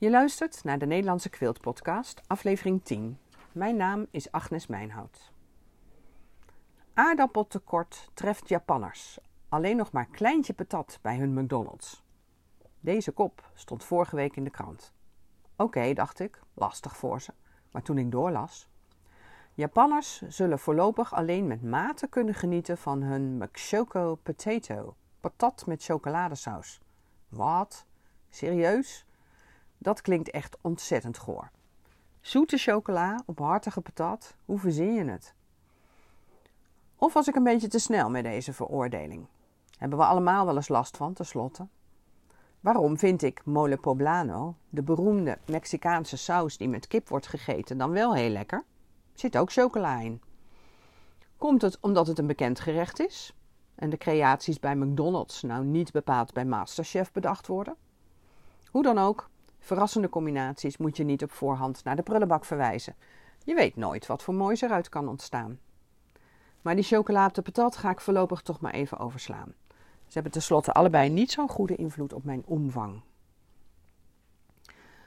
Je luistert naar de Nederlandse Kwilt Podcast, aflevering 10. Mijn naam is Agnes Mijnhout. Aardappeltekort treft Japanners. Alleen nog maar kleintje patat bij hun McDonald's. Deze kop stond vorige week in de krant. Oké, dacht ik, lastig voor ze. Maar toen ik doorlas. Japanners zullen voorlopig alleen met mate kunnen genieten van hun McShoko potato, patat met chocoladesaus. Wat? Serieus? Dat klinkt echt ontzettend goor. Zoete chocola op hartige patat, hoe verzin je het? Of was ik een beetje te snel met deze veroordeling? Hebben we allemaal wel eens last van, tenslotte? Waarom vind ik mole poblano, de beroemde Mexicaanse saus die met kip wordt gegeten, dan wel heel lekker? Zit ook chocola in. Komt het omdat het een bekend gerecht is en de creaties bij McDonald's nou niet bepaald bij Masterchef bedacht worden? Hoe dan ook, verrassende combinaties moet je niet op voorhand naar de prullenbak verwijzen. Je weet nooit wat voor moois eruit kan ontstaan. Maar die chocolade patat ga ik voorlopig toch maar even overslaan. Ze hebben tenslotte allebei niet zo'n goede invloed op mijn omvang.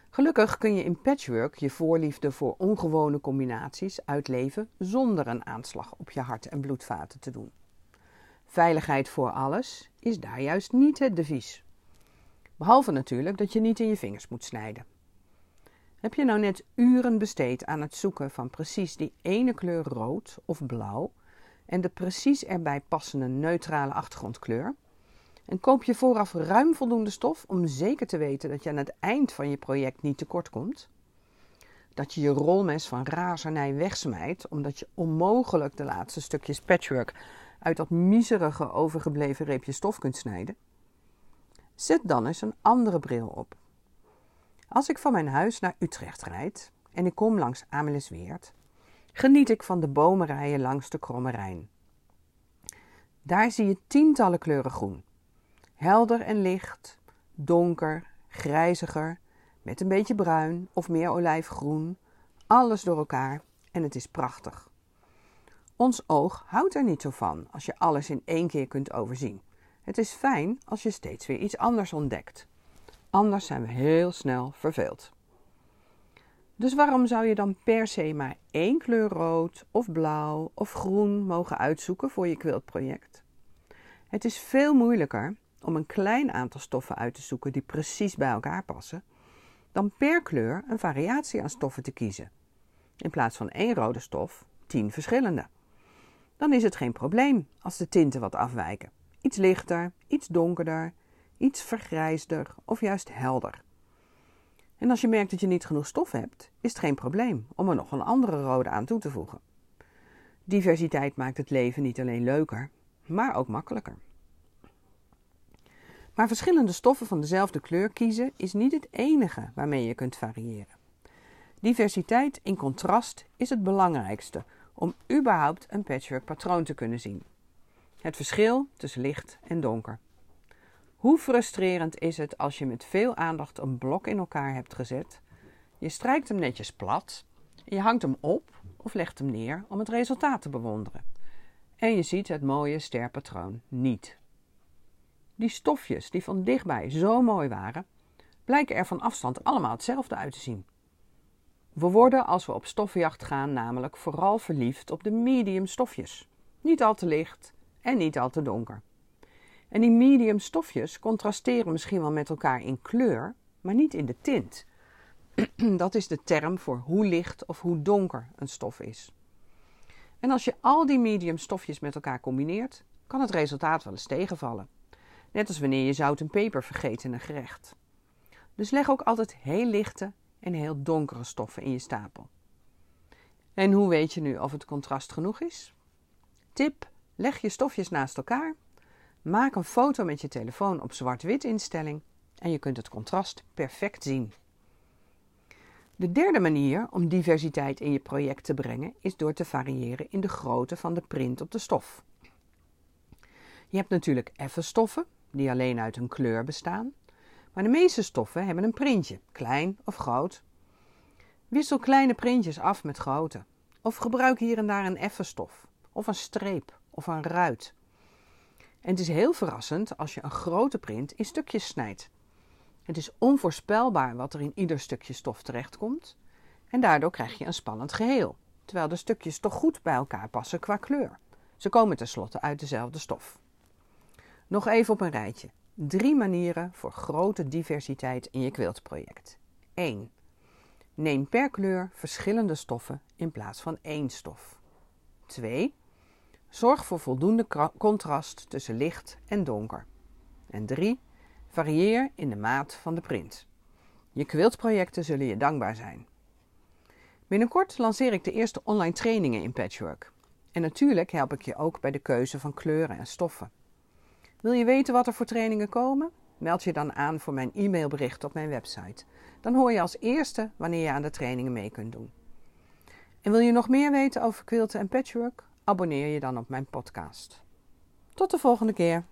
Gelukkig kun je in patchwork je voorliefde voor ongewone combinaties uitleven zonder een aanslag op je hart en bloedvaten te doen. Veiligheid voor alles is daar juist niet het devies. Behalve natuurlijk dat je niet in je vingers moet snijden. Heb je nou net uren besteed aan het zoeken van precies die ene kleur rood of blauw en de precies erbij passende neutrale achtergrondkleur? En koop je vooraf ruim voldoende stof om zeker te weten dat je aan het eind van je project niet tekort komt? Dat je je rolmes van razernij wegsmijt omdat je onmogelijk de laatste stukjes patchwork uit dat miserige overgebleven reepje stof kunt snijden? Zet dan eens een andere bril op. Als ik van mijn huis naar Utrecht rijd en ik kom langs Amelisweert, geniet ik van de bomenrijen langs de Kromme Rijn. Daar zie je tientallen kleuren groen. Helder en licht, donker, grijziger, met een beetje bruin of meer olijfgroen, alles door elkaar en het is prachtig. Ons oog houdt er niet zo van als je alles in één keer kunt overzien. Het is fijn als je steeds weer iets anders ontdekt. Anders zijn we heel snel verveeld. Dus waarom zou je dan per se maar één kleur rood of blauw of groen mogen uitzoeken voor je quiltproject? Het is veel moeilijker om een klein aantal stoffen uit te zoeken die precies bij elkaar passen, dan per kleur een variatie aan stoffen te kiezen. In plaats van één rode stof, tien verschillende. Dan is het geen probleem als de tinten wat afwijken. Iets lichter, iets donkerder, iets vergrijsder of juist helder. En als je merkt dat je niet genoeg stof hebt, is het geen probleem om er nog een andere rode aan toe te voegen. Diversiteit maakt het leven niet alleen leuker, maar ook makkelijker. Maar verschillende stoffen van dezelfde kleur kiezen is niet het enige waarmee je kunt variëren. Diversiteit in contrast is het belangrijkste om überhaupt een patchwork patroon te kunnen zien. Het verschil tussen licht en donker. Hoe frustrerend is het als je met veel aandacht een blok in elkaar hebt gezet, je strijkt hem netjes plat, je hangt hem op of legt hem neer om het resultaat te bewonderen. En je ziet het mooie sterpatroon niet. Die stofjes die van dichtbij zo mooi waren, blijken er van afstand allemaal hetzelfde uit te zien. We worden als we op stoffenjacht gaan namelijk vooral verliefd op de medium stofjes. Niet al te licht en niet al te donker. En die medium stofjes contrasteren misschien wel met elkaar in kleur, maar niet in de tint. Dat is de term voor hoe licht of hoe donker een stof is. En als je al die medium stofjes met elkaar combineert, kan het resultaat wel eens tegenvallen. Net als wanneer je zout en peper vergeet in een gerecht. Dus leg ook altijd heel lichte en heel donkere stoffen in je stapel. En hoe weet je nu of het contrast genoeg is? Tip: leg je stofjes naast elkaar, maak een foto met je telefoon op zwart-wit instelling en je kunt het contrast perfect zien. De derde manier om diversiteit in je project te brengen is door te variëren in de grootte van de print op de stof. Je hebt natuurlijk effe stoffen, die alleen uit een kleur bestaan, maar de meeste stoffen hebben een printje, klein of groot. Wissel kleine printjes af met grote, of gebruik hier en daar een effe stof, of een streep een ruit. En het is heel verrassend als je een grote print in stukjes snijdt. Het is onvoorspelbaar wat er in ieder stukje stof terechtkomt en daardoor krijg je een spannend geheel, terwijl de stukjes toch goed bij elkaar passen qua kleur. Ze komen tenslotte uit dezelfde stof. Nog even op een rijtje. Drie manieren voor grote diversiteit in je quiltproject. 1. Neem per kleur verschillende stoffen in plaats van één stof. 2. Zorg voor voldoende contrast tussen licht en donker. En 3. Varieer in de maat van de print. Je quiltprojecten zullen je dankbaar zijn. Binnenkort lanceer ik de eerste online trainingen in patchwork. En natuurlijk help ik je ook bij de keuze van kleuren en stoffen. Wil je weten wat er voor trainingen komen? Meld je dan aan voor mijn e-mailbericht op mijn website. Dan hoor je als eerste wanneer je aan de trainingen mee kunt doen. En wil je nog meer weten over quilten en patchwork? Abonneer je dan op mijn podcast. Tot de volgende keer.